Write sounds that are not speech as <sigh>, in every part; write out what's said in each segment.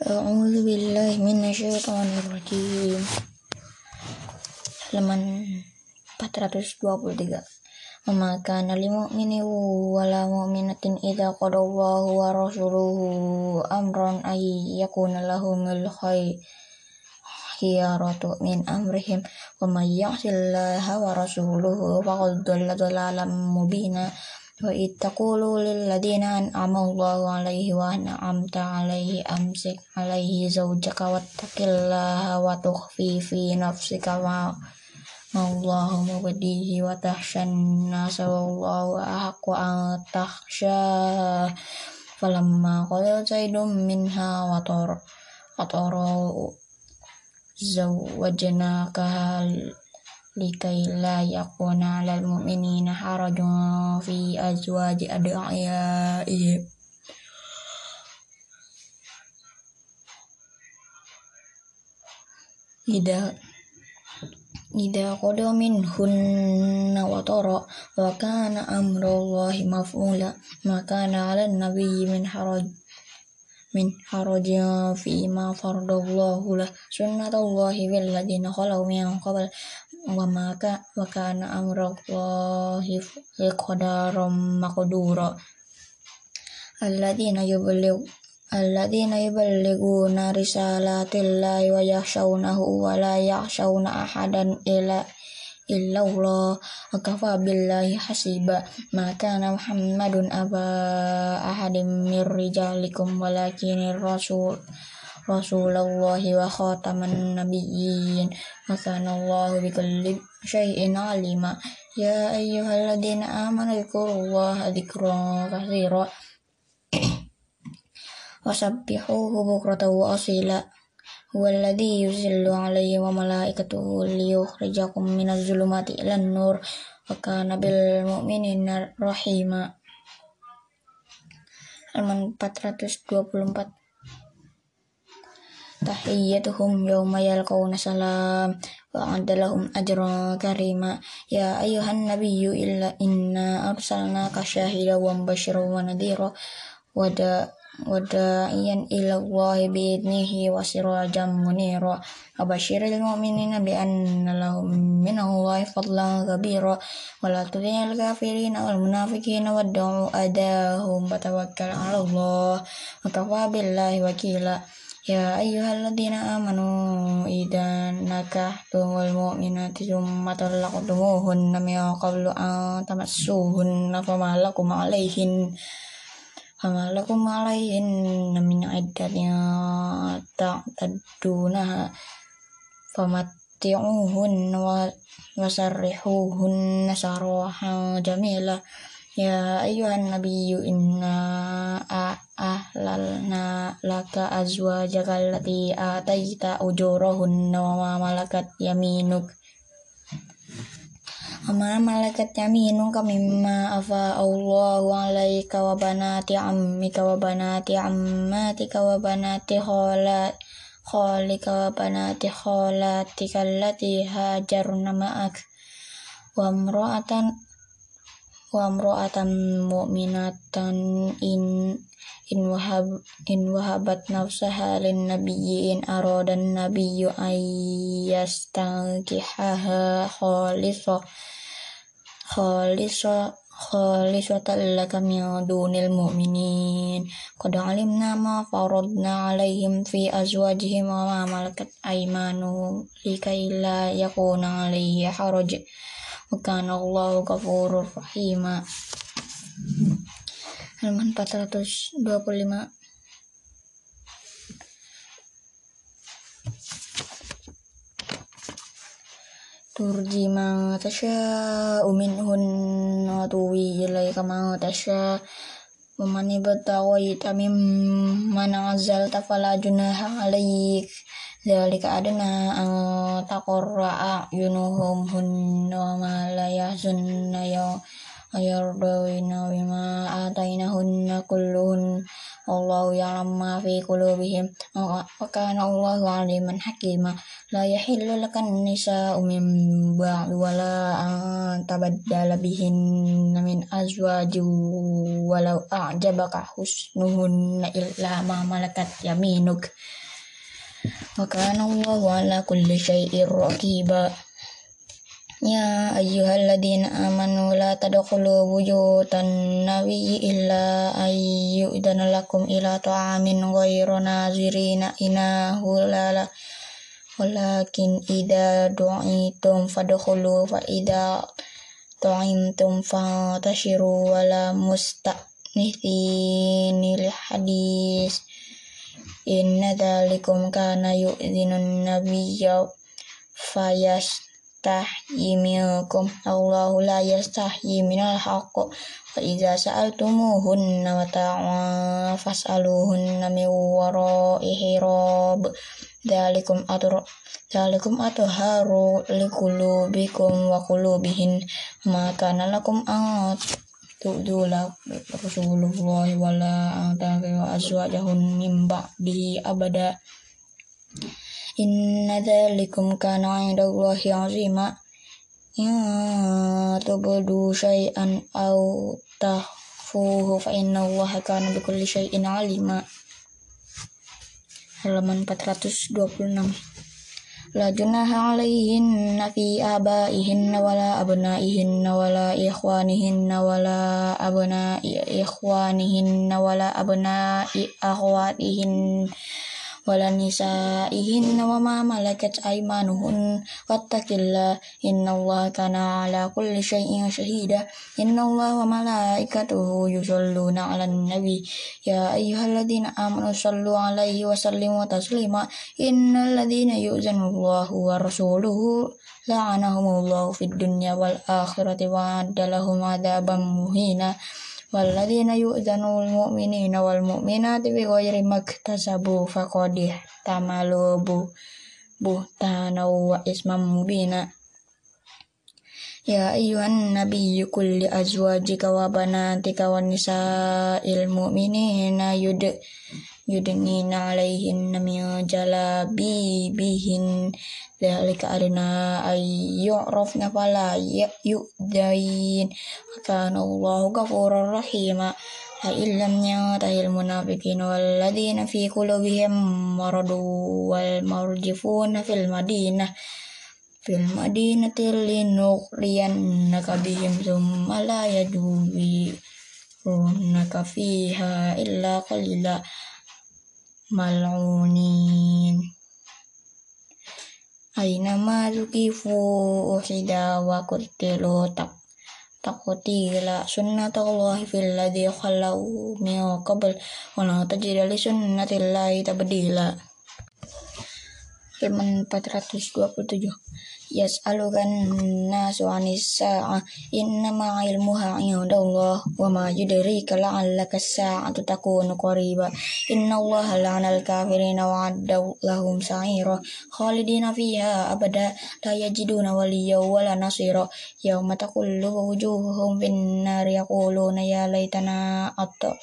أعوذ بالله من الشيطان الرجيم halaman 423 وما كان لمؤمن ولا مؤمنة إذا قضى الله ورسوله أمرا أن يكون لهم الخيارة من أمرهم ومن يعص الله ورسوله فقد ضل ضلالا مبينا وإذ تقول للذين أنعم الله عليه وأنعمت عليه أمسك عليه زوجك واتق الله وتخفي في نفسك ما الله مبديه وتخشى الناس والله أحق أن تخشاه فلما قضى زيد منها وطر وطر زوجناكها likai la yakuna lal mu'minina harajun fi azwaji ad'iyaihim ida ida qada minhunna wa tara wa kana amrullahi maf'ula ma kana 'alan nabiyyi min haraj min harajin fi ma faradallahu lah sunnatullahi bil ladina khalau min qabl wa maka wa kana amrullahi qadaram maqdura alladzina yuballigh alladzina yuballighuna risalatillahi wa yakhshawnahu wa la yakhshawna ahadan illa illa Allah. Wa kafa billahi hasiba. Ma kana Muhammadun aba ahadim mir rijalikum walakinir rasul Rasulullahi wa khataman nabiyyin. Wa kana Allahu bikulli syai'in alima. Ya ayyuhalladzina amanu dzkurullaha dzikran katsira <clears throat> wasabbihuhu bukratan wa asila. Huwa alladhi yuzillu alayhi wa malaikatuhu liyukhrijakum minaz zulumati ilan nur wa kana bil mu'minina rahima. Halaman 424 tahiyyatuhum yawma yalqawna salam wa adalahum ajran karima ya ayuhan nabiyyu illa inna arsalnaka syahida wa mubasyiran wa nadhira wa da wadaiyan ila Allah biidnihi wa sirajan munira abashiril mu'minina bi anna lahum min Allah fadlan kabira wa la tudhil kafirina wal munafiqina wad'u wa Ya ayyuhalladzina amanu idan nakahtumul mu'minati thumma talaqtumuhunna min qablu an tamassuhunna fama lakum alaihin fama lakum alaihin Ya ayuhan nabiyyu inna ahlalna laka azwajaka allati ataita ujurahunna wa ma malakat yaminuk. Ama malakat yaminuka mimma afa Allahu alaika wa banati ammika wa banati ammatika wa banati khalat khalika wa banati khalatika allati hajarna ma'ak. Wa imra'atan wa amro'atan mu'minatan in in wahab in wahabat nafsaha lin nabiyyi in aradan nabiyyu ayyastankihaha khalisa khalisa khalisatan laka min dunil mu'minin. Qad alimna ma faradna alaihim fi azwajihim wa ma malakat aymanuhum likai la yakuna alaihi haraj Allahu ghafurur rahima halaman 425 turji ma minhun wa tuwi ilaika ma tasya wa man ibtaghaita mimman azalta fala junaha alaik. Dzalika adna an taqarra a'yunuhum wa ma la yahzunna ya ayardawina bima atainahunna kulluhun الله يعلم ما في قلوبهم وكان الله عليما حكيما لا يحل لك النساء من بعد ولا أن تبدل بهن من أزواج ولو أعجبك حسنهن إلا ما ملكت يمينك وكان الله على كل شيء رقيبا Ya ayyuhalladzina amanu la tadkhulu buyutan nabi illa ayyudana lakum ila ta'amin ghairu nazirina inahu lala walakin idza du'itum fadkhulu fa idza ta'imtum fantashiru wala musta'nithini li hadis inna dzalikum kana yu'dhinun nabiyya fayas yastahyi minkum Allahu la yastahyi minal haqq wa idza sa'altumuhunna mata'an fas'aluhunna min wara'i hirab dalikum atur dalikum atharu liqulubikum wa qulubihin ma kana lakum an tu'dula rasulullah wala ta'ala azwajahun min ba'di abada Inna dzalikum kana 'indallahi 'azima. Ya tubdu syai'an aw tahfuhu fa innallaha kana bikulli syai'in 'alima. Halaman 426. La junaha alaihinna fi abaihinna wala abnaihinna wala ikhwanihinna wala abnai ikhwanihinna wala abnai akhwatihinna wala nisaihinna wa ma malakat aymanuhun wattaqillah innallaha kana ala kulli syai'in syahida innallaha wa malaikatuhu yusalluna 'alan nabi ya ayyuhalladzina amanu sallu 'alaihi wa sallimu taslima innalladzina yu'zanullaha wa rasuluhu la'anahumullahu fid dunya wal akhirati wa adda lahum 'adzaban muhina والذين يؤذنوا المؤمنين والمؤمنات بغير ما اكتسبوا فقد احتملوا بهتانا وإثما مبينا يا أيها النبي كل أزواجك وبناتك ونساء المؤمنين yudnina alaihin arena ayu dzalika pala ya yuk yu'dain. Kana Allah gafur rahima. La illam tahil munafikin waladina fi qulubihim maradu wal marjifun fil madinah. Fil madinati linuqriyannaka bihim summa ya yajubi Runaka fiha illa qalila ملعونين Ainama zukifu uhida wa kutilu tak takutila sunnatullahi fil ladzi khalau min qabl wa la tajida li sunnatillahi tabdila Halaman 427 yas'alukan nasu anis sa'ah innama ilmuha indallah wa ma yudrika la'allaka sa'atu takunu qariba. Innallaha la'anal kafirina wa adda lahum sa'ira. Khalidina fiha abada la yajiduna waliya wala nasira. Yawma taqullu wujuhuhum fin nar yaquluna ya laitana atta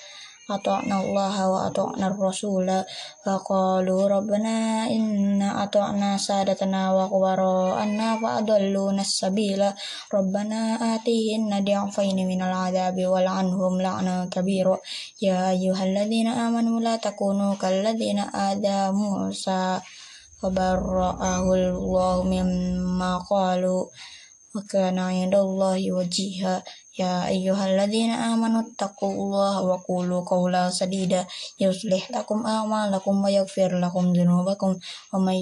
ata'na Allah wa ata'na Rasula faqalu rabbana inna ata'na sadatana wa kubara'anna fa adalluna sabila rabbana atihinna di'afaini minal adabi wal anhum la'na kabira ya ayyuhalladzina amanu la takunu kalladzina ada Musa fabarra'ahu Allah mimma qalu wa ayyuhalladzina amanu taqullaha wa qulu qawlan sadida. Yuslih lakum a'malakum wa yaghfir lakum dhunubakum. Wa may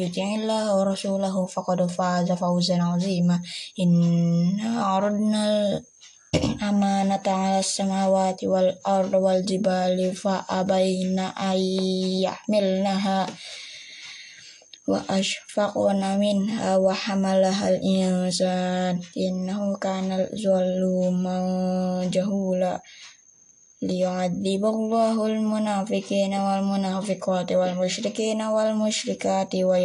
yuti'illaha wa rasulahu faqad faza fawzan 'azima. Inna aradna amanata 'ala samawati wal ardi wal jibali fa abaina ay yahmilnaha wa ashfaqna minha wa hamalaha al-insan innahu kana zaluman jahula liyu'adziballahu al-munafiqina wal munafiqati wal musyrikina wal musyrikati wa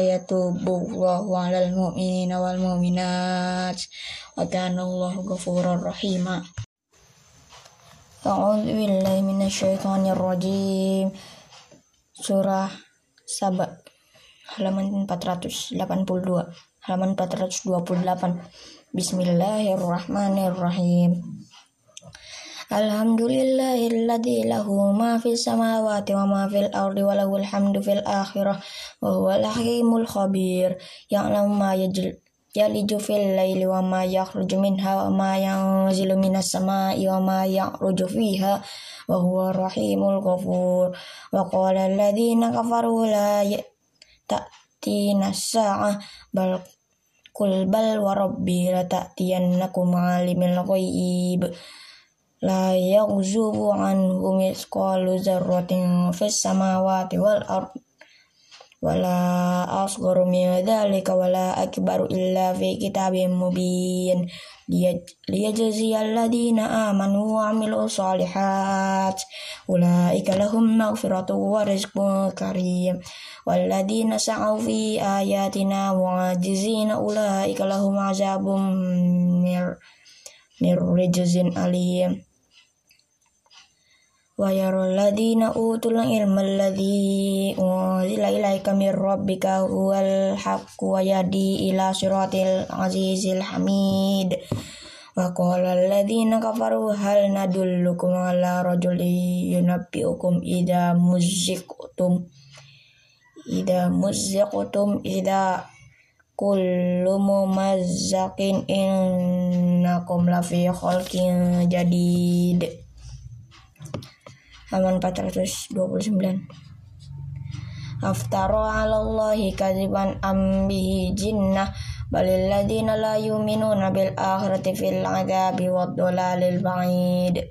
yatubullahu 'alal mu'minina wal mu'minat wa kana Allahu ghafurur rahima أعوذ بالله من الشيطان الرجيم Surah Saba halaman 482 halaman 428 Bismillahirrahmanirrahim. Alhamdulillahilladzi lahu ma fis samawati wa ma fil ardi wa lahul hamdu fil akhirah wa huwal hakimul khabir. Ya'lamu ma yajl yaliju fil laili wa ma yakhruju minha wa ma yanzilu minas sama'i wa ma yakhruju fiha wa huwa rahimul ghafur. Wa qala alladhina kafaru la ta'tina sa'ah bal kul bal wa rabbi la ta'tiyannakum alimil ghaib la yaghzubu anhu misqalu zarratin fis samawati wal wala asgharu min dzalika wala akbaru illa fi kitabim mubin. Liyajzi alladhina amanu wa amilu salihat. Ulaika lahum maghfiratu wa rizqun karim. Walladhina sa'u fi ayatina mu'ajizina ulaika lahum azabum mir mir rijzin alim wa yarul ladina utul ilma alladhi unzila ilaika mir rabbika huwal haqqu wa yadi ila siratil azizil hamid. Wa qala alladhina kafaru hal nadullukum ala rajuli yunabbiukum idza muzziqtum idza muzziqtum idza kullu mumazzaqin innakum lafi khalqin jadid halaman 429 Aftaro ala Allahi kadziban ambihi jinnah. Balil ladina la yu'minuna bil akhirati fil adabi wad dalalil ba'id.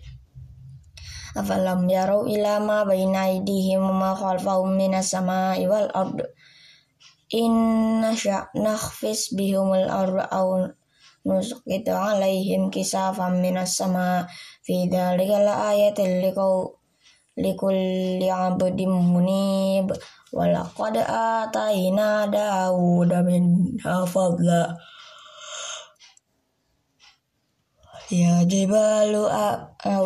Afalam yarau ila ma baina aydihim ma khalfahum minas sama'i wal ard. Inna sya' nakhfis bihumul ard aw nusqitu alaihim kisafan minas sama fi dhalika la ayatin liqau likulli abdin munib. Walaqad atayna Dawuda min hafadla Ya jibalu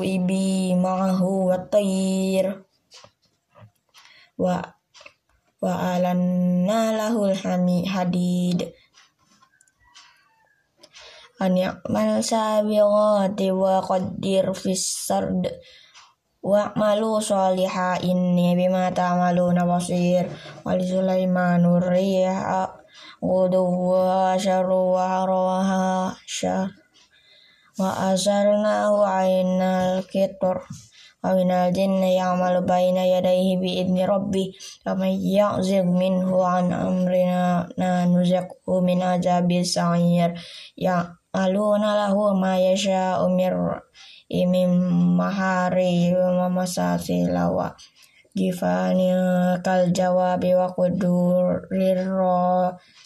ibi ma'ahu wa tayir wa wa alanna lahul hadid. An ya'mal sabiqati wa qaddir fis sard wa'malu sholiha inni bima ta'maluna basir. Wali Sulaiman riha wa syaru wa rawaha syar wa azalnahu ainal kitur. Wa minal jinni ya'malu baina yadayhi bi idni rabbi. Wa man ya'zig minhu an amrina na nuzikhu min azabi sa'ir. Ya'aluna lahu ma yasha'u mir imim mahari mamasasi lawa. Gifani kal jawabi wa kudurir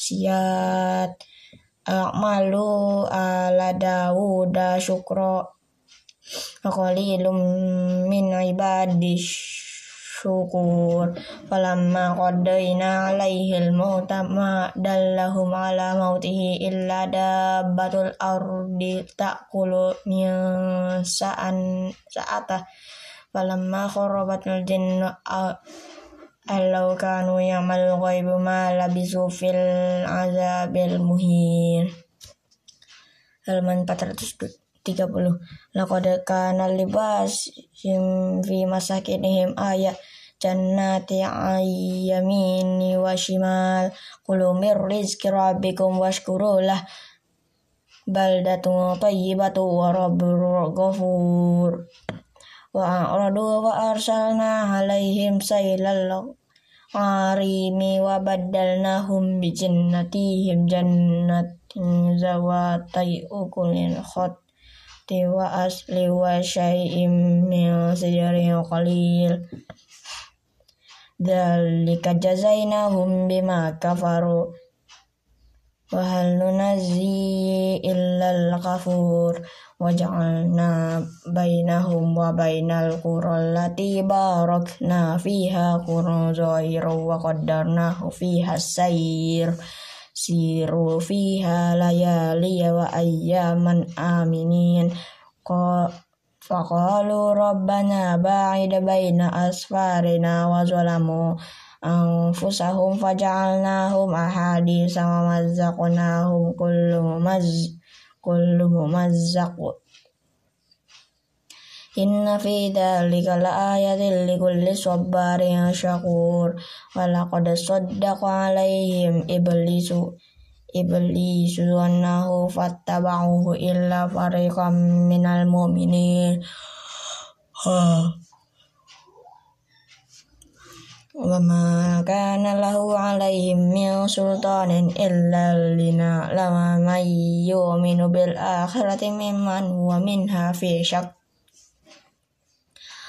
siat amalu ala dawuda syukro qalilum min ibadish syukur falamma qaddaina alaihil mauta ma dallahum ala mautihi illa dabbatul ardi ta'kulu min sa'an sa'ata falamma kharabatul jinnu allau kanu yamal ghaibu ma labisu fil azabil muhin halaman 430 laqad kana libas fi masakinihim ayat jannati ayyamini wa shimal. Kulu mir rizki rabbikum washkuru lah baldatu tayyibatu wa rabbur ghafur. Wa aradu wa arsalna alaihim saylal arimi wa baddalnahum bi jannatihim jannatin zawatai ukulin khatti wa asli wa syai'im min sijarin qalil. Dzalika jazainahum bima kafaru. Wa hal nunazzi illal ghafur. Wa ja'alna bainahum wa bainal qura allati barakna fiha qura zahira wa qaddarnahu fiha sayr siru fiha layaliya wa ayyaman aminin. Ko faqalu rabbana ba'id baina asfarina wa zalamu anfusahum faja'alnahum ahadisa wa mazzaqnahum kullu maz كل ممزق كل ممزق إن في ذلك لآية لكل صبار شكور ولقد صدق عليهم إبليس إبليس ظنه فاتبعوه إلا فريقا من المؤمنين وما كان له عليهم من سلطان إلا لنعلم من يؤمن بالآخرة ممن هو منها في شك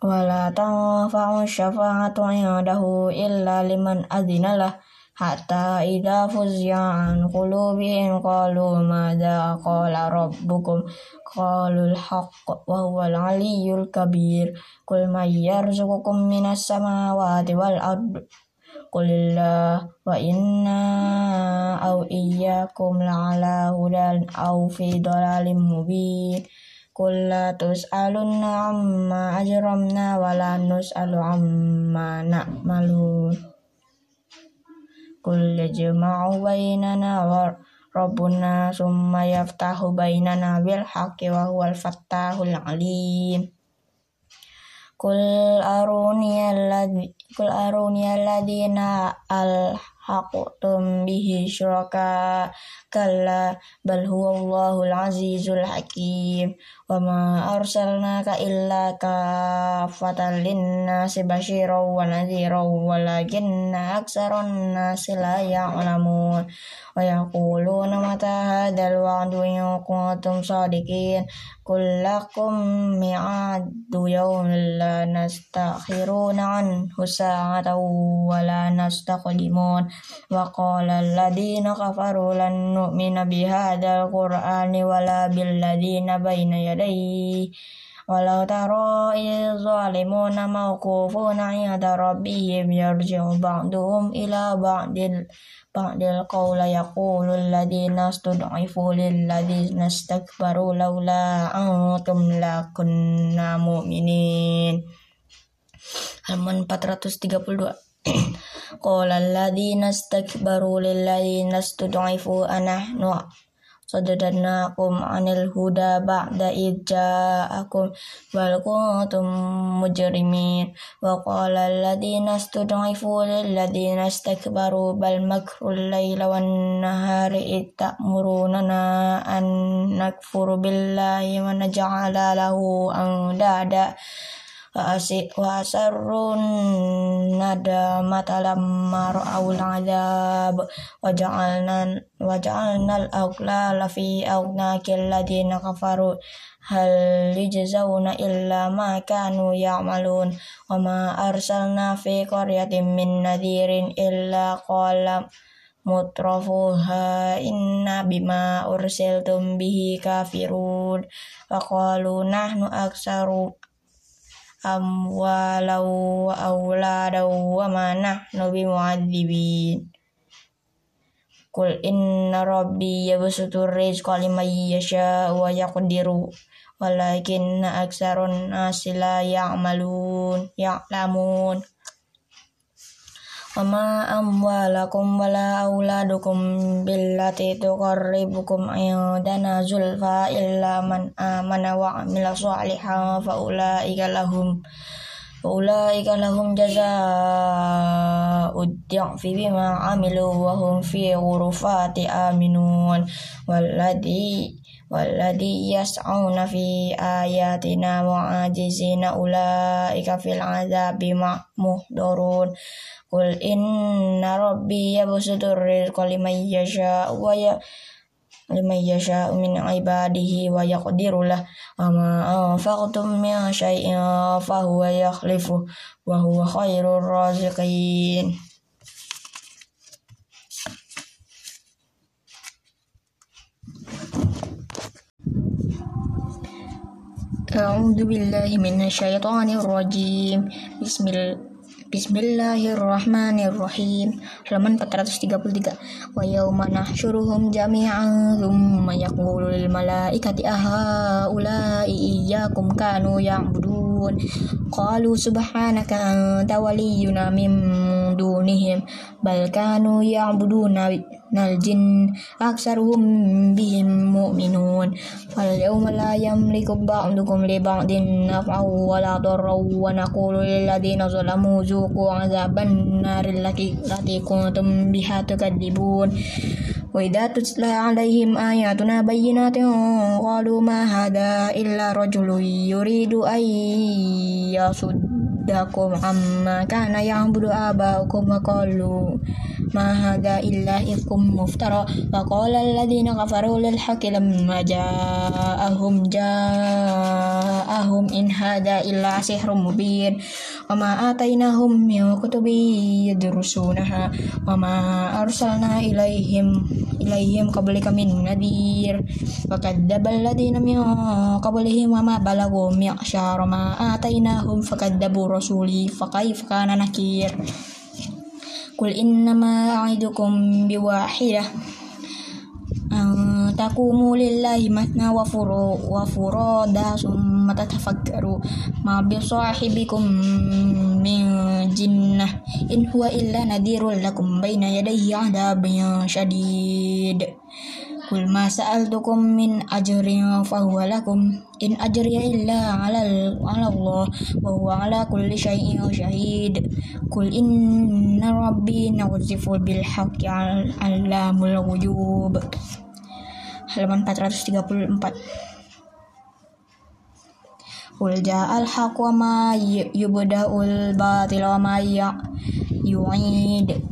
wala tanfa'u syafa'atu indahu illa liman adinalah hatta idza fuzya an qulubihim qalu madza qala rabbukum qalul haqq wa huwal aliyyul kabir qul may yarzuqukum minas samawati wal ard qulillah wa inna aw iyyakum la'ala hudan aw fi dhalalim mubin Qul la tus'alunna amma ajramna wa la nus'alu amma na'malun. Kul yajma'u bainana wa rabbuna summa yaftahu bainana bil haqqi wa huwal fattahul alim. Kul aruni alladhi Kul aruni alladhina al haqtum bihi syuraka kalla bal huwa Allahul azizul hakim. Wa ma arsalnaka illa kafatan linnasi basyiran wa nadhiran walakinna aksarun nasi la ya'lamun. Wa yaquluna mata hadzal wa'du in kuntum sadiqin. Kullakum mi'adu yawmin la nastakhiruna anhu sa'atan wa la nastaqdimun. Wa qala alladhina kafaru lan nu'mina bihadzal qur'ani wala billadzina baina yadayhi walau taro izzalimuna mawqufuna 'inda rabbihim yarji'u ba'duhum ila ba'dil ba'dil qawla yaqulu alladziina stud'ifu lilladziina istakbaru laula antum la kunna mu'minin. Halaman 432 <clears throat> Qala alladhina istakbaru lilladhina istud'ifu anahnu sadadnakum anil huda ba'da idja'akum bal kuntum mujrimin. Wa qala alladhina istud'ifu lil ladhina istakbaru bal makrul laila wan nahari itta'muruna an nakfuru billahi wa naj'ala lahu andada wa asarrun nadamat lamma ra'awul adab wa ja'alna wa ja'alna al-aghlala fi a'naqil ladina kafaru. Hal yujzauna illa ma kanu ya'malun. Wa ma arsalna fi qaryatin min nadhirin illa qala mutrafuha inna bima ursiltum bihi kafirun. Wa qalu nahnu aksaru amwalau wa auladau wa ma nahnu bimu'adzibin. Qul inna rabbi yabsutu rizqa liman yasha wa yaqdiru walakinna aksarun nasi la ya'malun ya'lamun Wama amwalakum wala auladukum billati tuqarribukum indana zulfa illa man amana wa amila salihan fa ulaika lahum fa ulaika lahum jazaa'ud fi bima amilu wa hum fi ghurufati aminun walladhi walladhi yas'auna fi ayatina mu'ajizina ulaika fil azabi muhdurun Qul inna rabbi yabsutur rizqa liman yasha wa ya لمن يشاء من عباده ويقدر له وما أنفقتم من شيء فهو يخلفه وهو خير الرازقين أعوذ بالله من الشيطان الرجيم بسم الله Bismillahirrahmanirrahim. Halaman 433 wa yawma nahsyuruhum jami'an thumma yaqulu lil malaikati aha ulai iyyakum kanu ya'budun? Qalu subhanaka anta waliyuna dunihim bal kanu ya'buduna naljin aksaruhum bihim mu'minun. Fal yawma la yamliku ba'dukum li ba'din naf'aw wa la darra wa naqulu lil ladina zalamu zuqu azaban naril lati lati kuntum biha tukadzibun. Wa idza tutla alaihim ayatuna bayyinatin qalu ma hadha illa rajulun yuridu ay ما هذا إلا إفك مفترى. وقال الذين كفروا للحق لما جاءهم جاءهم إن هذا إلا سحر مبين. وما آتيناهم من كتب يدرسونها وما أرسلنا إليهم إليهم قبلك من نذير. وكذب الذين من قبلهم وما بلغوا معشار ما آتيناهم فكذبوا رسولي. فكيف كان نكير؟ قل إنما أعدكم بواحدة. أن تقوموا لله مثنى وفرادا ثم تتفكروا ما بصاحبكم من جنة. إن هو إلا نذير لكم بين يديه عذاب شديد. Kul ma sa'altukum min ajrin fahuwa lakum in ajriya illa 'ala Allah wa huwa 'ala kulli syai'in syahid. kul inna rabbi nawzifu bil haqqi 'allamul wujub Halaman 434. Kul ja'al haqq wa ma yubda'ul batil wa ma ya-, yu'id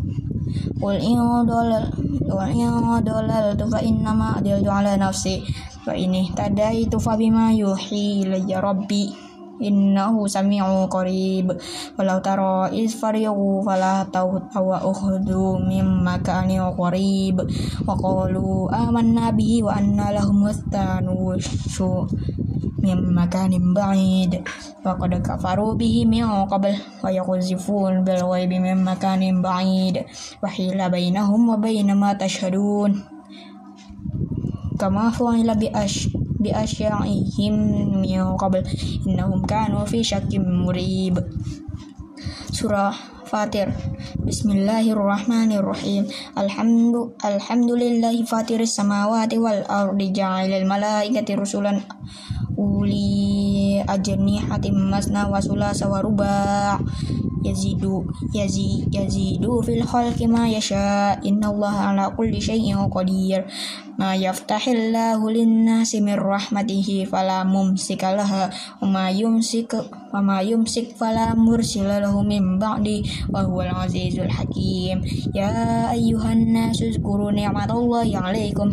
Qul in dolal wa in dalaltu fa innama adiltu ala nafsi. Wa ini tadaitu fa innahu sami'u qarib. Walau tara is fariqu fala tawa ukhdu mim makani qarib. Wa qalu amanna bihi wa anna lahum wastanu min makanin ba'id. Wa qad kafaru bihi min qabl wa yaqzifun bil ghaibi min makanin ba'id. Wa hila bainahum wa bain ma tashhadun. Kama fu'ila bi ash asya'ihim min qabl. Innahum kanu fi syakkim murib. Surah Fatir. Bismillahirrahmanirrahim. Alhamdu Alhamdulillahi fatiris samawati wal ardi ja'ilal malaikati rusulan uli ajnihatim masna wa sulasa wa ruba' yazidu yazi yazidu fil khalqi ma yasha innallaha ala kulli syai'in qadir. Ma yaftahillahu lin-nasi min rahmatihi fala mumsika laha wa ma yumsik wa ma yumsik fala mursila lahu min ba'di wa huwal azizul hakim. Ya ayyuhan nasu zkuru ni'matallahi 'alaikum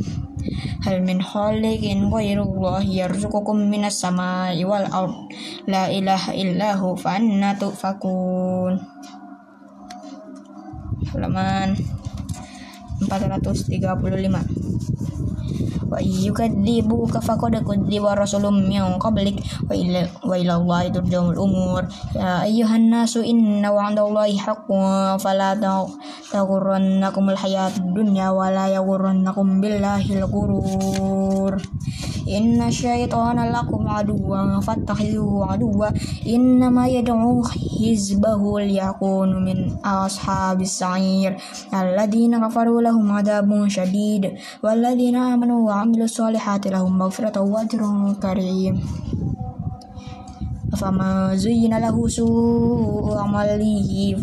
hal min khaliqin ghairullah yarzuqukum minas samai wal la ilaha illahu fa anna tufakun halaman 435 wa yukadzibuka faqad kudziba rasulun min qablik wa ila Allah turja'ul umur. Ya ayyuhan nasu inna wa'dallahi haqqun fala taghurrannakumul hayatud dunya wa la yaghurrannakum billahil ghurur. Inna syaitana lakum aduwwan fattakhidhuhu aduwwa. Innama yad'u hizbahu liyakunu min ashabis sa'ir. Alladhina kafaru lahum adabun syadid walladhina amanu wa amilu solihati lahum maghfiratan wa ajrun karim fama zuyyina lahu su'u amalihi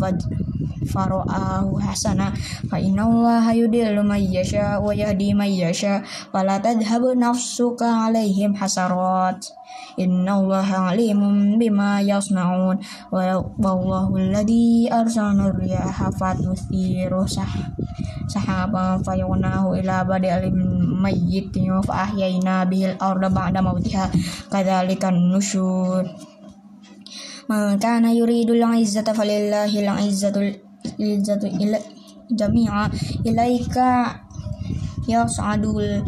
فرآه حسنا فإن الله يضل من يشاء ويهدي من يشاء ولا تذهب نفسك عليهم حسرات innallaha alimun bima yasnaun. Wallahu alladhi arsalna riyaha fatuthiru sahaban fayunahu ila badi alim mayyitin fa ahyaina bihil arda ba'da mautiha kadzalika nusyur. Man kana yuridul izzata falillahi al izatul izzatu ila jami'a ilaika yas'adul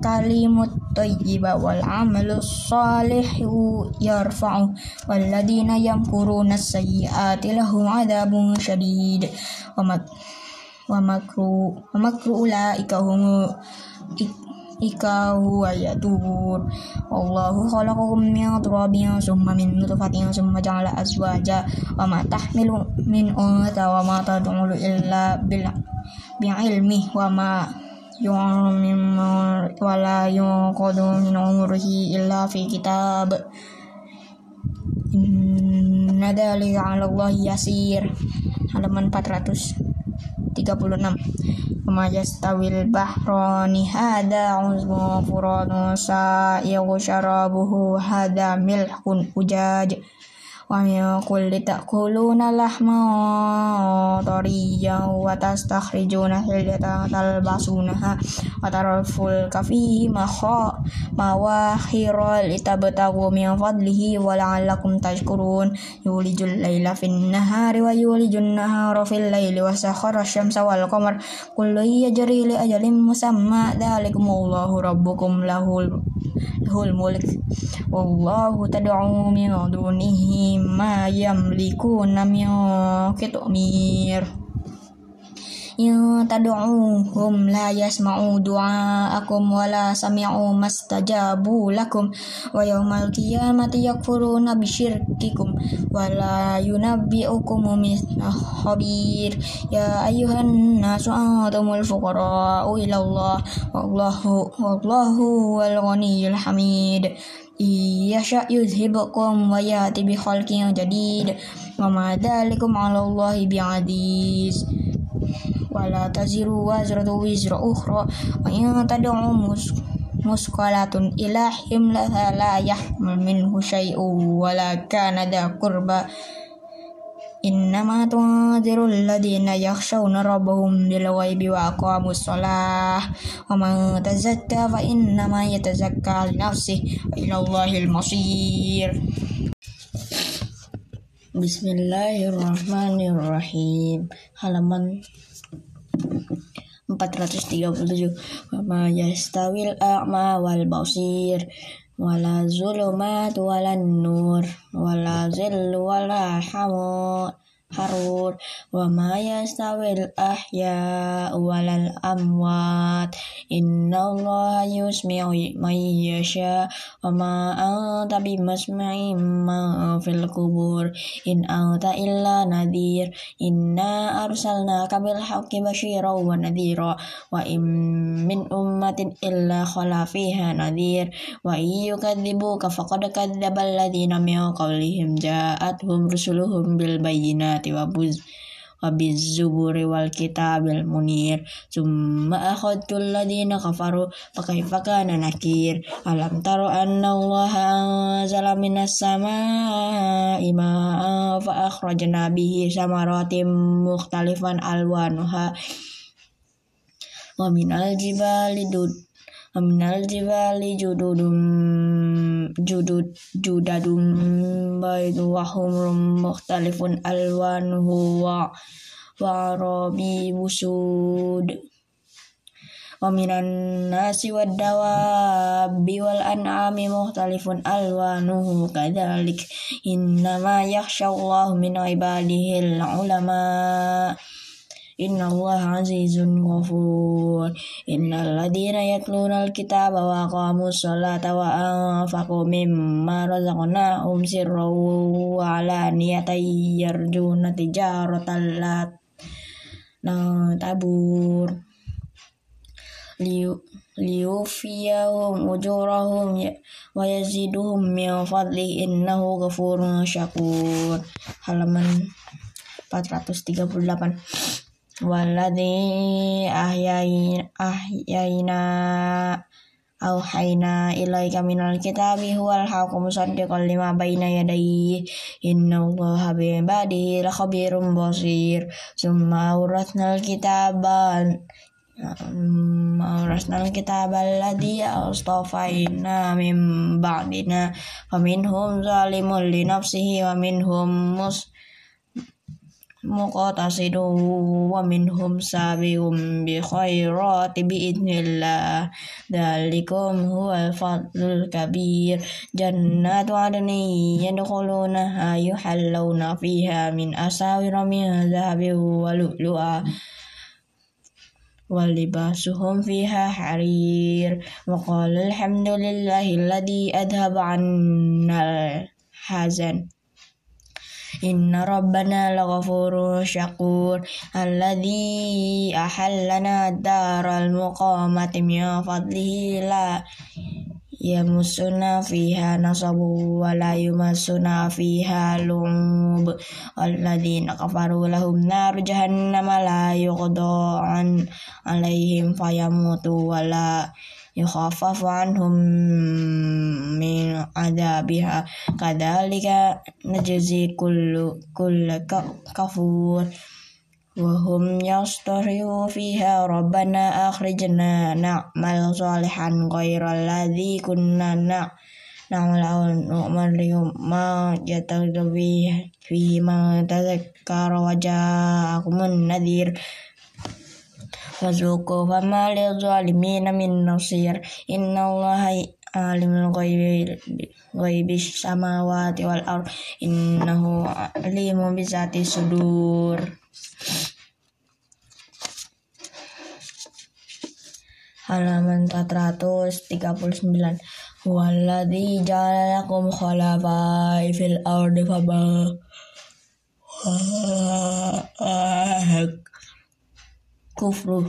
kalimut tayyiba wal amalu salihu yarfa'u wal ladina yamkuruna sayyiati lahum adabun syadid wa mak wa makru wa makru ulaika hum ika huwa yadubur Wallahu khalaqakum min turabin summa min nutfatin summa ja'ala azwaja wa ma tahmilu min unta wa ma tad'u illa bil ilmi wa ma yu'min wa la yuqadu min umrihi illa fi kitab Inna dhalika 'ala Allah yasir halaman 436 وما يستوي البحران هذا عذب فرات سائغ شرابه هذا ملح أجاج ومن كل تأكلون لحما طريا وتستخرجون حلية تلبسونها وترى الفلك فيه مواخر لتبتغوا من فضله ولعلكم تشكرون يولج الليل في النهار ويولج النهار في الليل وسخر الشمس والقمر كل يجري لأجل مسمى ذلكم الله ربكم له lahul mulk wallahu tad'u min dunihi ma yamlikuna min qitmir in tad'uhum la yasma'u du'aakum wa la sami'u mastajabu lakum wa yawmal qiyamati yakfuruna bisyirkikum wa la yunabbi'ukum mithla khabir. Ya ayyuhan nasu antumul fuqara'u ila Allah. Wallahu wallahu wal ghaniyyul hamid yasha yuzhibukum wa yati bi khalqin jadid wa ma dzalikum 'ala Allahi bi'aziz. Wala taziru wazratu wizra ukhra. Wa in tad'u musqalatun ila himlaha la yahmal minhu syai'un wala kana dha qurba Innama tunziru alladhina yakhshawna rabbahum bil ghaibi wa aqamus shalah wa man tazakka fa innama yatazakka li nafsihi wa ila Allahil masir Bismillahirrahmanirrahim halaman 437 Wama yastawil a'ma wal basir wala zulumat wala nur wala zillu wala hamur harur. Wa ma yastawil ahya walal amwat. Inna Allah yusmi'u man yasha. Wa ma anta bimasmi'i ma fil kubur in anta illa nadhir. Inna arsalnaka bil haqqi basyiran wa nadhira. Wa im min ummatin illa khala fiha nadhir. Wa iyyukadzibuka faqad kadzdzaba alladhina min qablihim ja'atuhum rusuluhum bil bayyinati bayyinati wa buz wa bizuburi wal kitabil munir. Summa akhadtu alladhina kafaru fakaifa kana nakir? Alam taro anna allaha anzala minas samaa'i ma'an fa akhrajna bihi samaratin mukhtalifan alwanuha. Wa minal jibali dud Aminal jibali jududum judud judadum baidu wa humrum mukhtalifun alwanuhu wa wa rabi busud wa minan nasi wad dawabi wal an'ami mukhtalifun alwanuhu kadzalik. Innama yakhshallahu min ibadihi ulama Inna Allah azizun ghafur. Innal ladina yatluna alkitaba wa aqamu sholata wa anfaqu mimma razaqnahum sirran wa alaniyatan yarjuna tijaratan la tabur. Liu liyufiyahum ujurahum wa yaziduhum min fadli innahu ghafurun syakur. Halaman 438 Waladhi ahyayina Auhaina ilaika minal kitabi huwal haqu musaddiqan lima baina yadayhi innallaha bi ibadihi lakhabirum basir summa awrathnal sumau rasnal kita baladi austafaina mim ba'dina wa na zalimun li nafsihi wa minhum mus مقتصد ومنهم سابق بخيرات بإذن الله. ذلكم هو الفضل الكبير جنات عدن يدخلونها يحلون فيها من أساور من ذهب ولؤلؤا. ولباسهم فيها حرير. وقال الحمد لله الذي أذهب عنا الحزن. Inna rabbana laghafurur syakur. Alladhi ahallana daral muqamati min fadlihi la yamusuna fiha nasabu wa la yumasuna fiha lumub. Alladhina kafaru lahum naru jahannama la yuqda an alaihim fayamutu wa la يخفف عنهم من عذابها. كذلك نجزي كل كل كفور. وهم يصطرخون فيها. ربنا أخرجنا نعمل صالحا غير الذي كنا نعمل أو نؤمن ما يتغضب فيه ما تذكر وجاءكم النذير. fazuqu fama lidzalimin min nasir innallaha alimul ghaibi samawati wal ard innahu alimun bizati sudur halaman 439 Walladhi jalalakum khalafai fil ardi Ah kufru.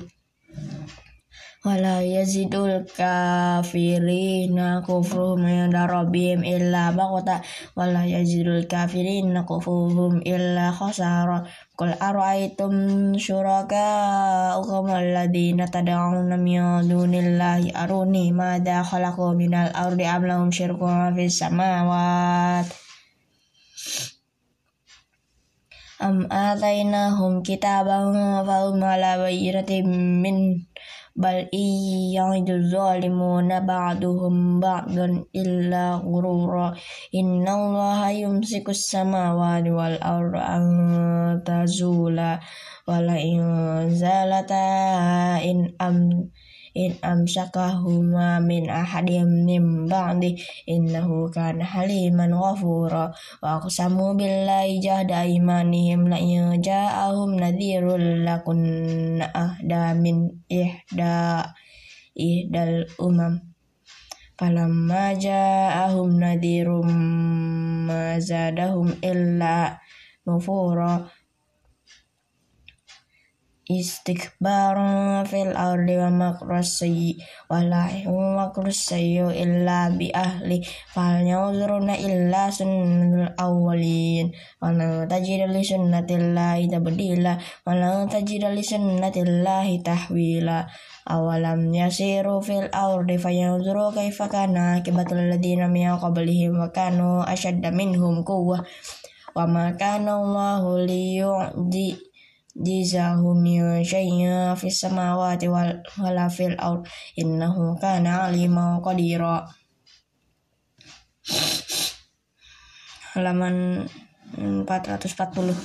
Wala yazidul kafirina kufruhum inda rabbihim illa baqta wala yazidul kafirina kufruhum illa khasara. Qul ara'aytum syuraka'akum alladhina tad'una min dunillahi? Aruni madza khalaqu minal ardi am lahum syirkun fis samawati am atainahum kitaban fahum ala bayyinatin min bal iyya'idu zalimuna ba'duhum ba'dan illa ghurura inna allaha yumsiku samawati wal arda an tazula wala in zalata in am in amsakahuma min ahadim min ba'di innahu kana haliman ghafura. Wa aqsamu billahi jahda imanihim la ja'ahum nadhirul lakun ahda min ihda ihdal umam. Falamma ja'ahum nadhirum ma zadahum illa nufura istikbaran fil ardi wa makras sayyi wa la illa bi ahli fal yanzuruna illa sunnatul awwalin wa la tajida li sunnatillahi tabdila wa la tajida li sunnatillahi tahwila. Awalam yasiru fil ardi fayanzuru kaifa kana akibatul ladina min qablihim wa kanu ashadda minhum quwwah wa ma kana Allahu liyu'di جزاه من شيء في السماوات ولا في الأرض إنه كان عليما قديرا halaman 440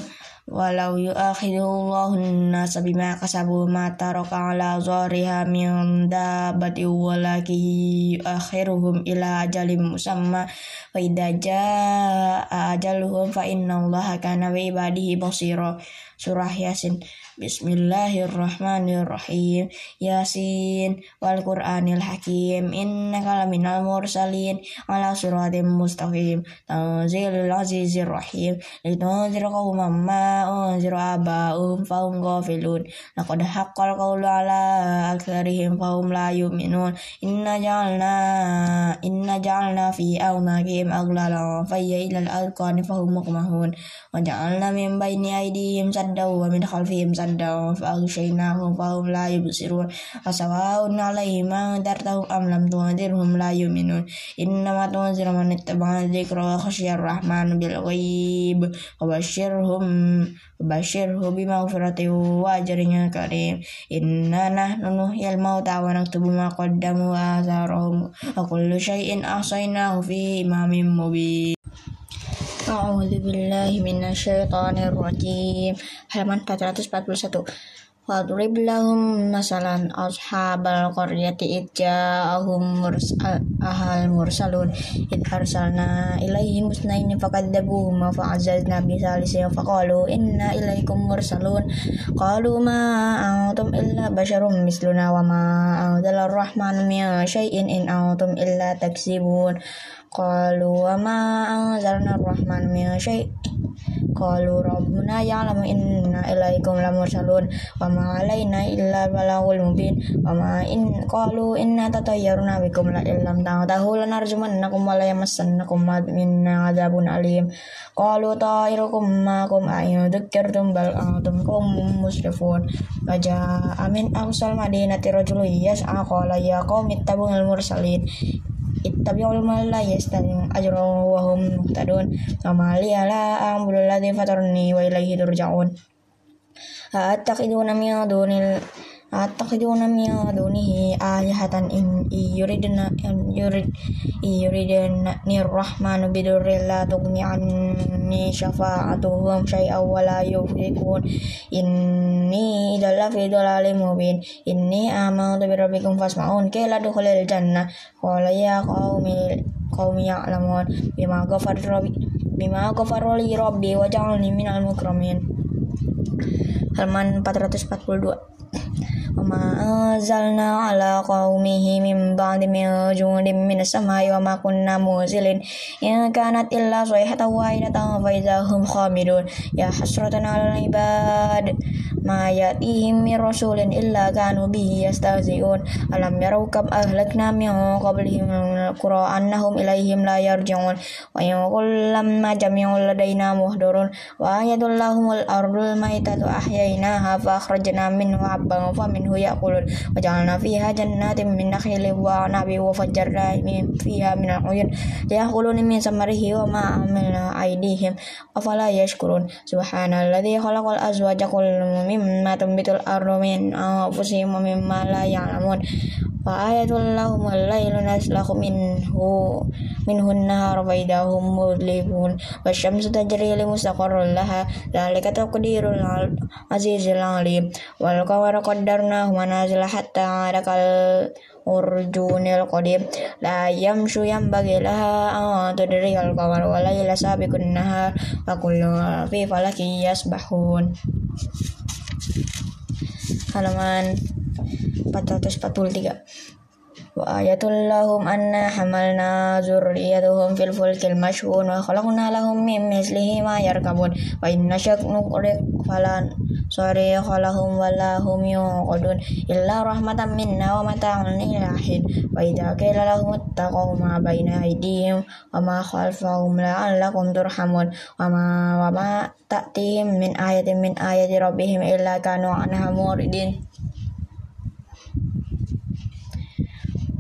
walau yu'akhidullahu nasa bima kasabu ma taraka ala zahriha min dabati walaki yu'akhiruhum ila ajalim musamma wa idza jaa ajaluhum fa inna allaha kana bi ibadihi basira surah yasin Bismillahirrahmanirrahim. Yasin wal Qur'anil Hakim innaka laminal mursalin ala siratim mustaqim. Tanzilul azizir rahim. Litunzir qauman ma unzir aba'um fahum ghafilun. Laqad haqqal qawlu ala aktsarihim fahum la yu'minun. Inna ja'alna inna ja'alna fi awnaqihim aghlalan fayya ilal alqani fahum muqmahun. Wa ja'alna min bayni aydihim saddaw wa min khalfihim saddaw saddaw fa'aghshaynahum fahum la yubsirun fasawa'un 'alaihim anzartahum am lam tunzirhum la yu'minun. Innama tunziru man ittaba'a dzikra wa khasyar rahman bil ghaib wa basyirhum basyirhu bimaghfiratin wa ajrin karim inna nahnu nuhyil mauta wa naktubu ma qaddamu wa atharahum A'udzu billahi minasyaitonir rajim. Halaman 441. Wadrib lahum masalan ashabal qaryati idja'ahum ahal mursalun id arsalna ilaihim musnaini fakadzabuhuma fa'azzazna bi salisin faqalu inna ilaikum mursalun qalu ma antum illa basyarum misluna wa ma anzala ar-rahmanu min syai'in in antum illa taksibun Qalu wa ma anzalna ar-rahman min syai' Qalu rabbuna ya'lamu inna ilaikum lamursalun. Wa ma alaina illa balagul mubin. Wa ma in qalu inna tatayyarna bikum la illam ta'tahu lanarjumannakum wa la yamassannakum minna adzabun alim. Qalu ta'irukum ma'akum ayyudzakkirtum bal antum qaumun musrifun. Wa ja'a min aqsal madinati rajulun yas'a qala ya qaumi ittabul mursalin ittabi'ul man la yastami'u ajran wa hum muhtadun kama li ala amrul ladzi fatarni wa ilaihi turja'un أتخذون من دون أتخذون من دونه آلهة إن يردن إن يرد يردن الرحمن بدر لا تغني عني شفاعتهم شيئا ولا يفرقون إني إذا لفي ضلال مبين إني آمنت بربكم فاسمعون كي لا دخل الجنة قال يا قوم قوم يعلمون بما غفر ربي بما غفر لي ربي وجعلني من المكرمين halaman 442 وما أنزلنا على قومه من بعد من جند من السماء وما كنا منزلين إن كانت إلا صيحة واحدة فإذا هم خامدون يا حسرة على العباد ما يأتيهم من رسول إلا كانوا به يستهزئون ألم يروا كم أهلكنا من قبلهم من القرى أنهم إليهم لا يرجعون وإن كلما جميع لدينا مهدرون وآية لهم الأرض الميتة أحييناها فأخرجنا منه حبا فمنه يأكلون وجعلنا فيها جنات من نخيل وعنب وفجرنا فيها من العيون ليأكلون من ثمره وما عملنا أيديهم أفلا يشكرون سبحان الذي خلق الأزواج كل مما تنبت الأرض من أنفسهم ومما لا يعلمون وآية لهم الليل نسلخ منه منه النهار فإذا هم مظلمون والشمس تجري لمستقر لها ذلك تقدير العزيز العليم والقمر قدرناه منازل حتى عاد كالأرجون القديم لا يمشي ينبغي لها أن تدري القمر والليل سابق النهار وكل في فلك يسبحون halaman 443 wa ayatul lahum anna hamalna zurriyatuhum fil fulkil mashhun wa khalaqna lahum min mislihi ma yarkabun wa inna syak nuqrik falan sorry khalahum wala hum yuqadun illa rahmatan minna wa mata'un ilahin wa idza qila lahum ittaqu ma baina aydihim wa ma khalfahum la'allakum turhamun wa ma wa ma ta'tihim min ayatin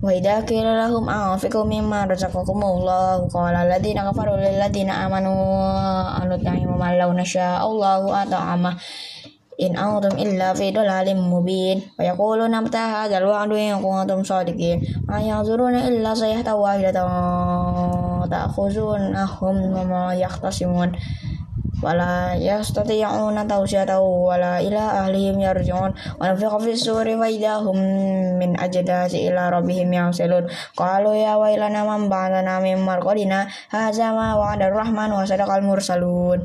min ayati rabbihim illa kanu anha muridin Wa idza qila lahum anfiqu mimma razaqakumullah qala alladziina kafaru lil ladziina amanu anut'imu ma law nasha Allahu at'ama in antum illa fi dhalalin mubin wa yaquluna mata hadzal wa'du in kuntum wala ya stati yang una tahu sih tahu. Wala ila ahlihim yarji'un. Wa nafiqa fi suri wa idahum min ajdasi ila yang seluruh kalau ya wailana nama ba'athana nami marqadina hazama ma wa'ada rahman wa kalmur mursalun.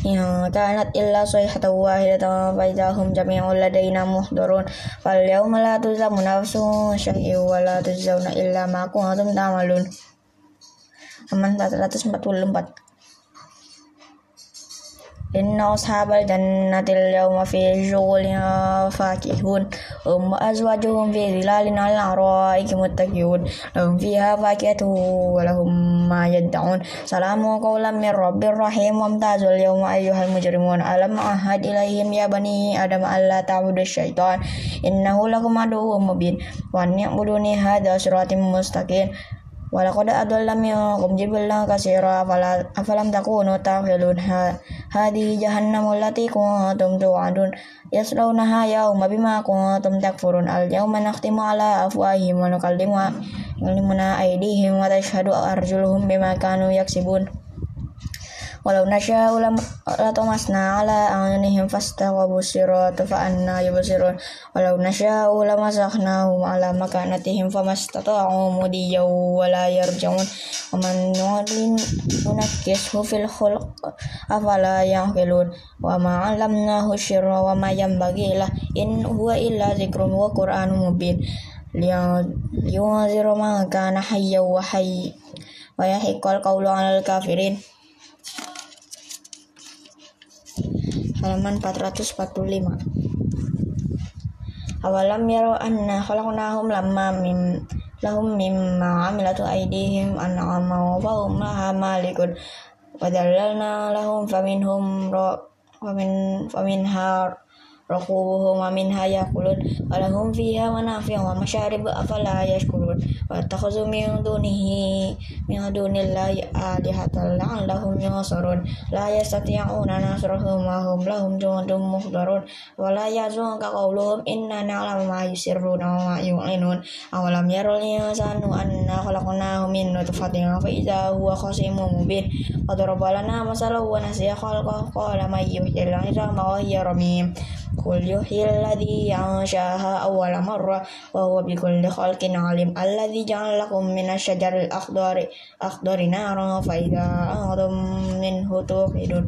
Yang kanat illa sayhatan wahidatan faidahum jami'un ladaina muhdurun fal yawma la tuzamu nafsun syai'un wa la tuzawna illa ma kuntum ta'malun. Aman 444 Inna ashabal jannatil yawma fi syughulin fakihun Hum azwajuhum fi zilalin ala araiki muttaqiyun Lahum fiha fakihatu wa lahum ma yadda'un Salamu qawlan min rabbir rahim Wamtazul yawma ayyuhal mujrimun Alam ahad ilayhim ya bani adam alla ta'budu syaitan Innahu lakum aduwwum mubin Wa ni'buduni hadha siratim mustaqim Walaqad adalla minkum jibilan kasira, afala afalam takunu taqilun hadi jahannamul lati kuntum tu'adun yaslawnaha yawma bima kuntum takfurun al yawma nakhtimu ala afwahihim wa nukallimu nukallimuna aydihim wa tashhadu arjuluhum bima kanu yaksibun walau nasya ulam atau masna ala anihim fastaqabu sirata fa anna yubsirun. Walau nasya ulam masakhnahum ala makanatihim famastata'u mudiyaw wala yarjaun wa man nu'lin nunakkishu fil khulq afala yaqilun. Wa ma 'allamnahu wa ma yanbaghi in huwa illa dzikrun wa qur'anun mubin. Liyunziru man kana hayyan wa hayy wa yahiqqal qawlu 'alal kafirin halaman 445 awalam yaro anna khalaqnahum lamma mim lahum mimma amilatu aydihim an'ama wa hum laha malikun. Wa dallalna lahum faminhum ra famin faminha raqubuhum wa minha yakulun. Wa fiha manafi'u wa masyarib afala yashkurun wa takhuzu min dunihi min dunillahi alihatan la'allahum yansurun la yastati'una nasrahum wa hum lahum jundun muhdarun wa la yazunka qawluhum inna na'lamu ma yusirruna wa ma yu'linun awalam yarul insanu anna khalaqnahu min nutfatin fa idza huwa khasimun mubin qad rabbana masalan wa nasiya khalqahu qala may yuhyil 'idama wa hiya ramim قل يحيي الذي أنشأها أول مرة وهو بكل خلق عليم الذي جعل لكم من الشجر الأخضر أخضر نارا فإذا أنتم منه توقدون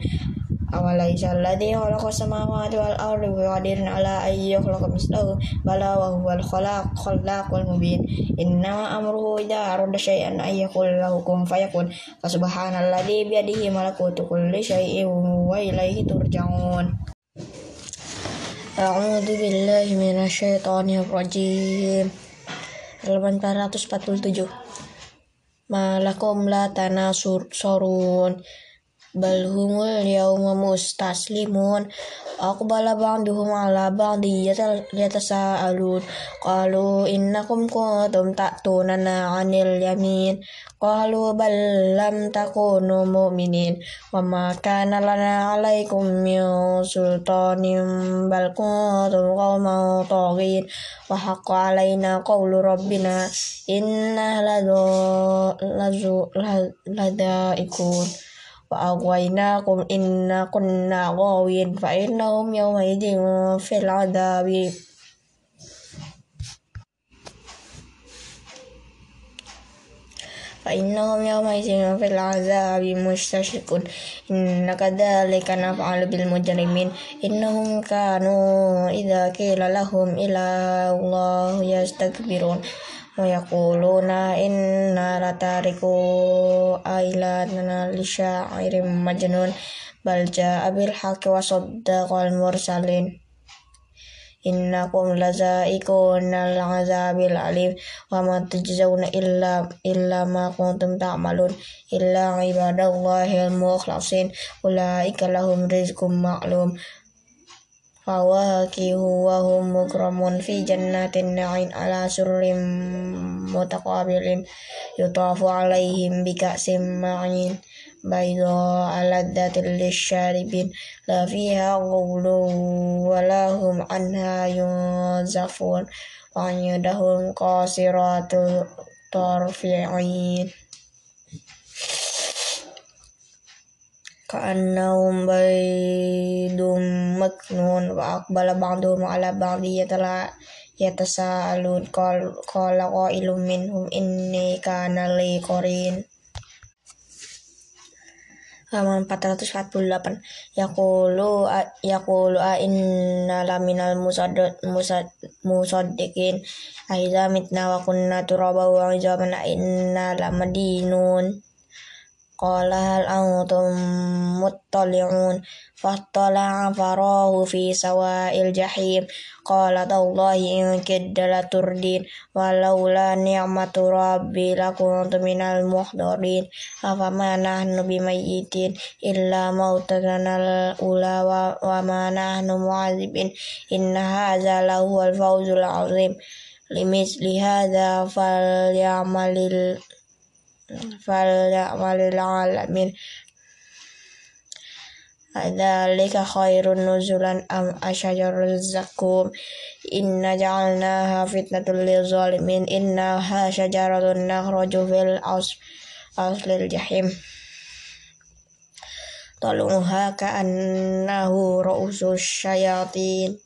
أوليس الذي خلق السماوات والأرض بقادر على أن يخلق مثله بلى وهو الخلاق خلاق المبين إنما أمره إذا أراد شيئا أن يقول له كن فيكون فسبحان الذي بيده ملكوت كل شيء وإليه ترجعون A'udzu billahi minasyaitonir rajim. Halaman 447. Malakum la tanasurun bal humul yawma mustaslimun aqbala ba'duhum ala ba'di yatasaalun qalu innakum kuntum ta'tunana 'anil yamin. Qalu bal lam takunu mu'minin. Wa ma kana lana 'alaikum min sultanin bal kuntum qauman taghin wa haqqa 'alaina qawlu rabbina inna ladu ladaikun وأغويناكم إنا كنا غاوين فإنهم يومئذ في العذاب. فإنهم يومئذ في العذاب مشتركون إن كذلك نفعل بالمجرمين. إنهم كانوا إذا قيل لهم إلى الله يستكبرون. Moyako Luna in narata latariku Aila nanalisha syairim majnun balja jaa bil haqqi wa saddaqal mursalin innakum lazaikuna al-azabil alim wa ma illa illa ma kuntum ta'malun illa ibadallahi al-mukhlasin ula ikalahum rizqum maklum فواكه وهم مكرمون في جنات النعيم على سرر متقابل يطاف عليهم بكأس معين بيضاء لذة للشاربين لا فيها غول ولا هم عنها ينزفون وعندهم قاصرات الطرف عين كأنهم بيض مكنون وأقبل بعضهم على بعض يتساءلون قال قائل منهم إني كان لي قرين <noise> halaman 448 yaqulu yaqulu a inna laminal musad musad musaddiqin aiza mitna wa kunna turaba wa izaman inna lamadinun qala hal antum muttali'un? Fattala'a farahu fi sawa'il jahim. Qala tallahi in kidda laturdin walaula ni'matu rabbi lakuntu minal muhdarin. Afama nahnu bimayyitin illa mautanal ula wa, wa ma nahnu mu'adzibin. Inna hadza lahuwal fawzul azim. Limisli فليعمل العالمين. أذلك خير نزلا أم أشجر الزكوم إنا جعلناها فتنة للظالمين. إنها شجرة نخرج في الأصل أصل الجحيم. طلعها كأنه رؤوس الشياطين.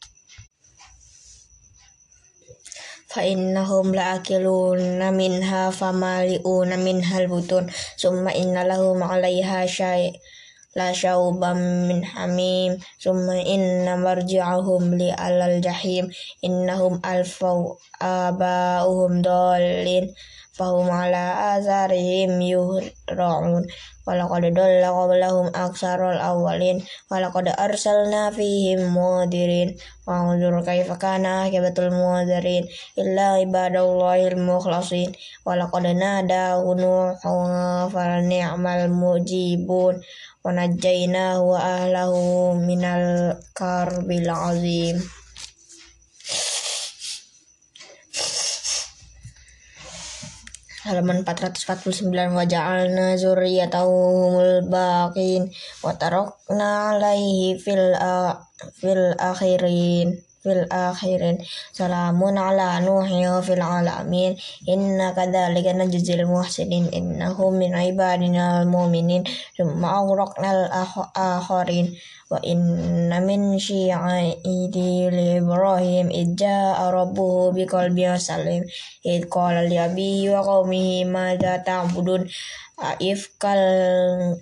فإنهم لآكلون منها فمالئون منها البطون ثم إن لهم عليها شيء لا شوبا من حميم ثم إن مرجعهم لألى الجحيم إنهم ألفوا آباؤهم ضالين fahum ala azarihim yuhra'un walaqad dalla qablahum aksarul awwalin walaqad arsalna fihim mudirin wa unzur kaifa kana akibatul mudirin illa ibadallahil mukhlasin walaqad nada nuhun fal ni'mal mujibun Wanajjainahu wa ahlahu minal karbil azim halaman 449 wa ja'alna zurriyatahu humul baqin wa tarakna alaihi fil fil akhirin fil akhirin. Salamun ala nuhi wa fil alamin. Inna kadzalika najzil muhsinin. Innahu min ibadina al mu'minin thumma aghraqna al akharin. Wa inna min syi'ati li ibrahim. Idja rabbuhu biqalbin salim. Id qala li abihi wa qaumihi madza ta'budun aifkal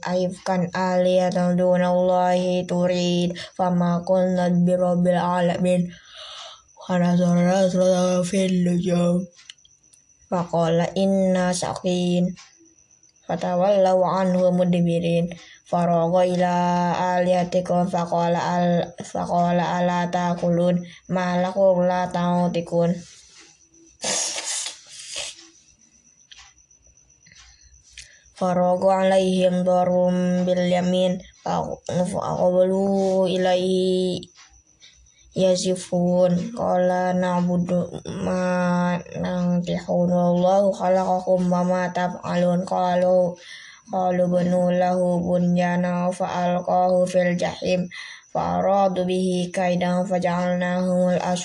aifkan aliyatan dunallahi turid fama kunna birabbil alamin. Wa nazara fil nujum. Faqala inna saqin. Fatawallaw anhu mudbirin. Faragha ila aliyatikum faqala al faqala ala taqulun. Ma lakum la ta'tikun farogo alaihim darum bil yamin. Faqabalu ilaihi yazifun. Qala na'budu ma nantihun wallahu khalaqakum wa ma taf'alun qalu qalu banu lahu bunyana fa alqahu fil jahim. Fa aradu bihi kaidan faja'alnahum al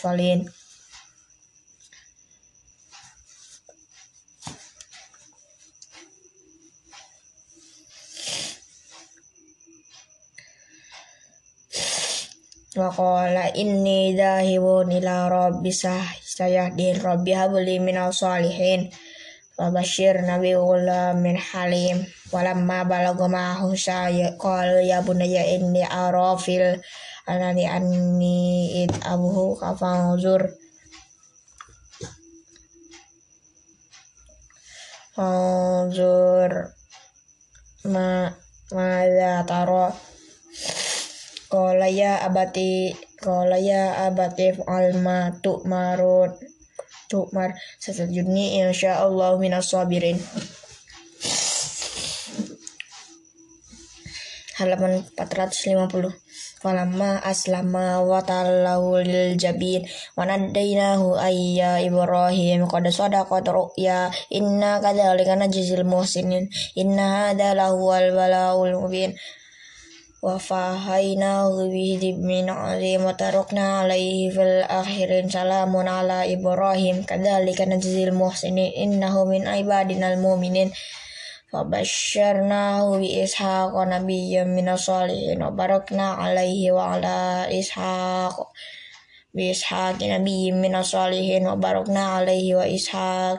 asfalin Waqala inni dahibun ila rabbi sayahdin rabbi habli minal salihin. Fabashir nabi min halim. Walamma balagu ma'ahu saya Qalu ya bunaya inni arafil Anani anni id abuhu kafangzur Fanzur Ma Mada taro Qala ya abati Qala ya abati alma tu'marun Tu'mar. Sesejuni insyaallah minas sabirin. Halaman 450 Falamma aslama wa tallahu lil jabin. Wa nadainahu ayya Ibrahim. Qad sadaqat ru'ya. Inna kadzalika najzil muhsinin. Inna hadza lahuwal balaul mubin وفاهيناه بذبح عظيم وتركنا عليه في الآخرين سلام على إبراهيم كذلك نجزي المحسنين إنه من عبادنا المؤمنين فبشرناه بإسحاق نبيا من الصالحين وباركنا عليه وعلى إسحاق بإسحاق نبي من الصالحين وباركنا عليه وإسحاق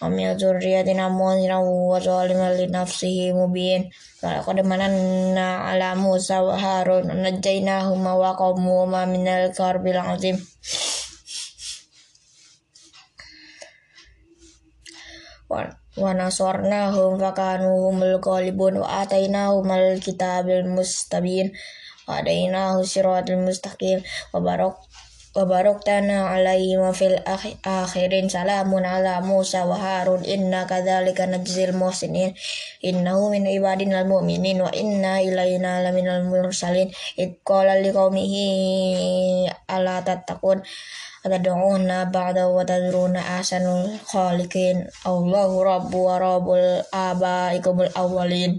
Om yadhurriyatin amunina wa zaliman li nafsihi mubin. Walakad mananna na alamu wa Harun Najainahuma wa qawmuhuma minal karbil azim. Wa nasornahum fakanu humul qalibun wa atainahumul kitabil mustabin. Wa adainahu siratal mustaqim. Wa barok wa barakna alaihi wa fil akhirin salamun ala Musa wa Harun inna kadzalika inna muhsinin innahu min ibadinal mu'minin wa inna ilaina laminal mursalin iqala liqaumihi ala tattaqun atad'una ba'da wa tadruna ahsanul khaliqin Allahu rabbu wa rabbul abaikumul awwalin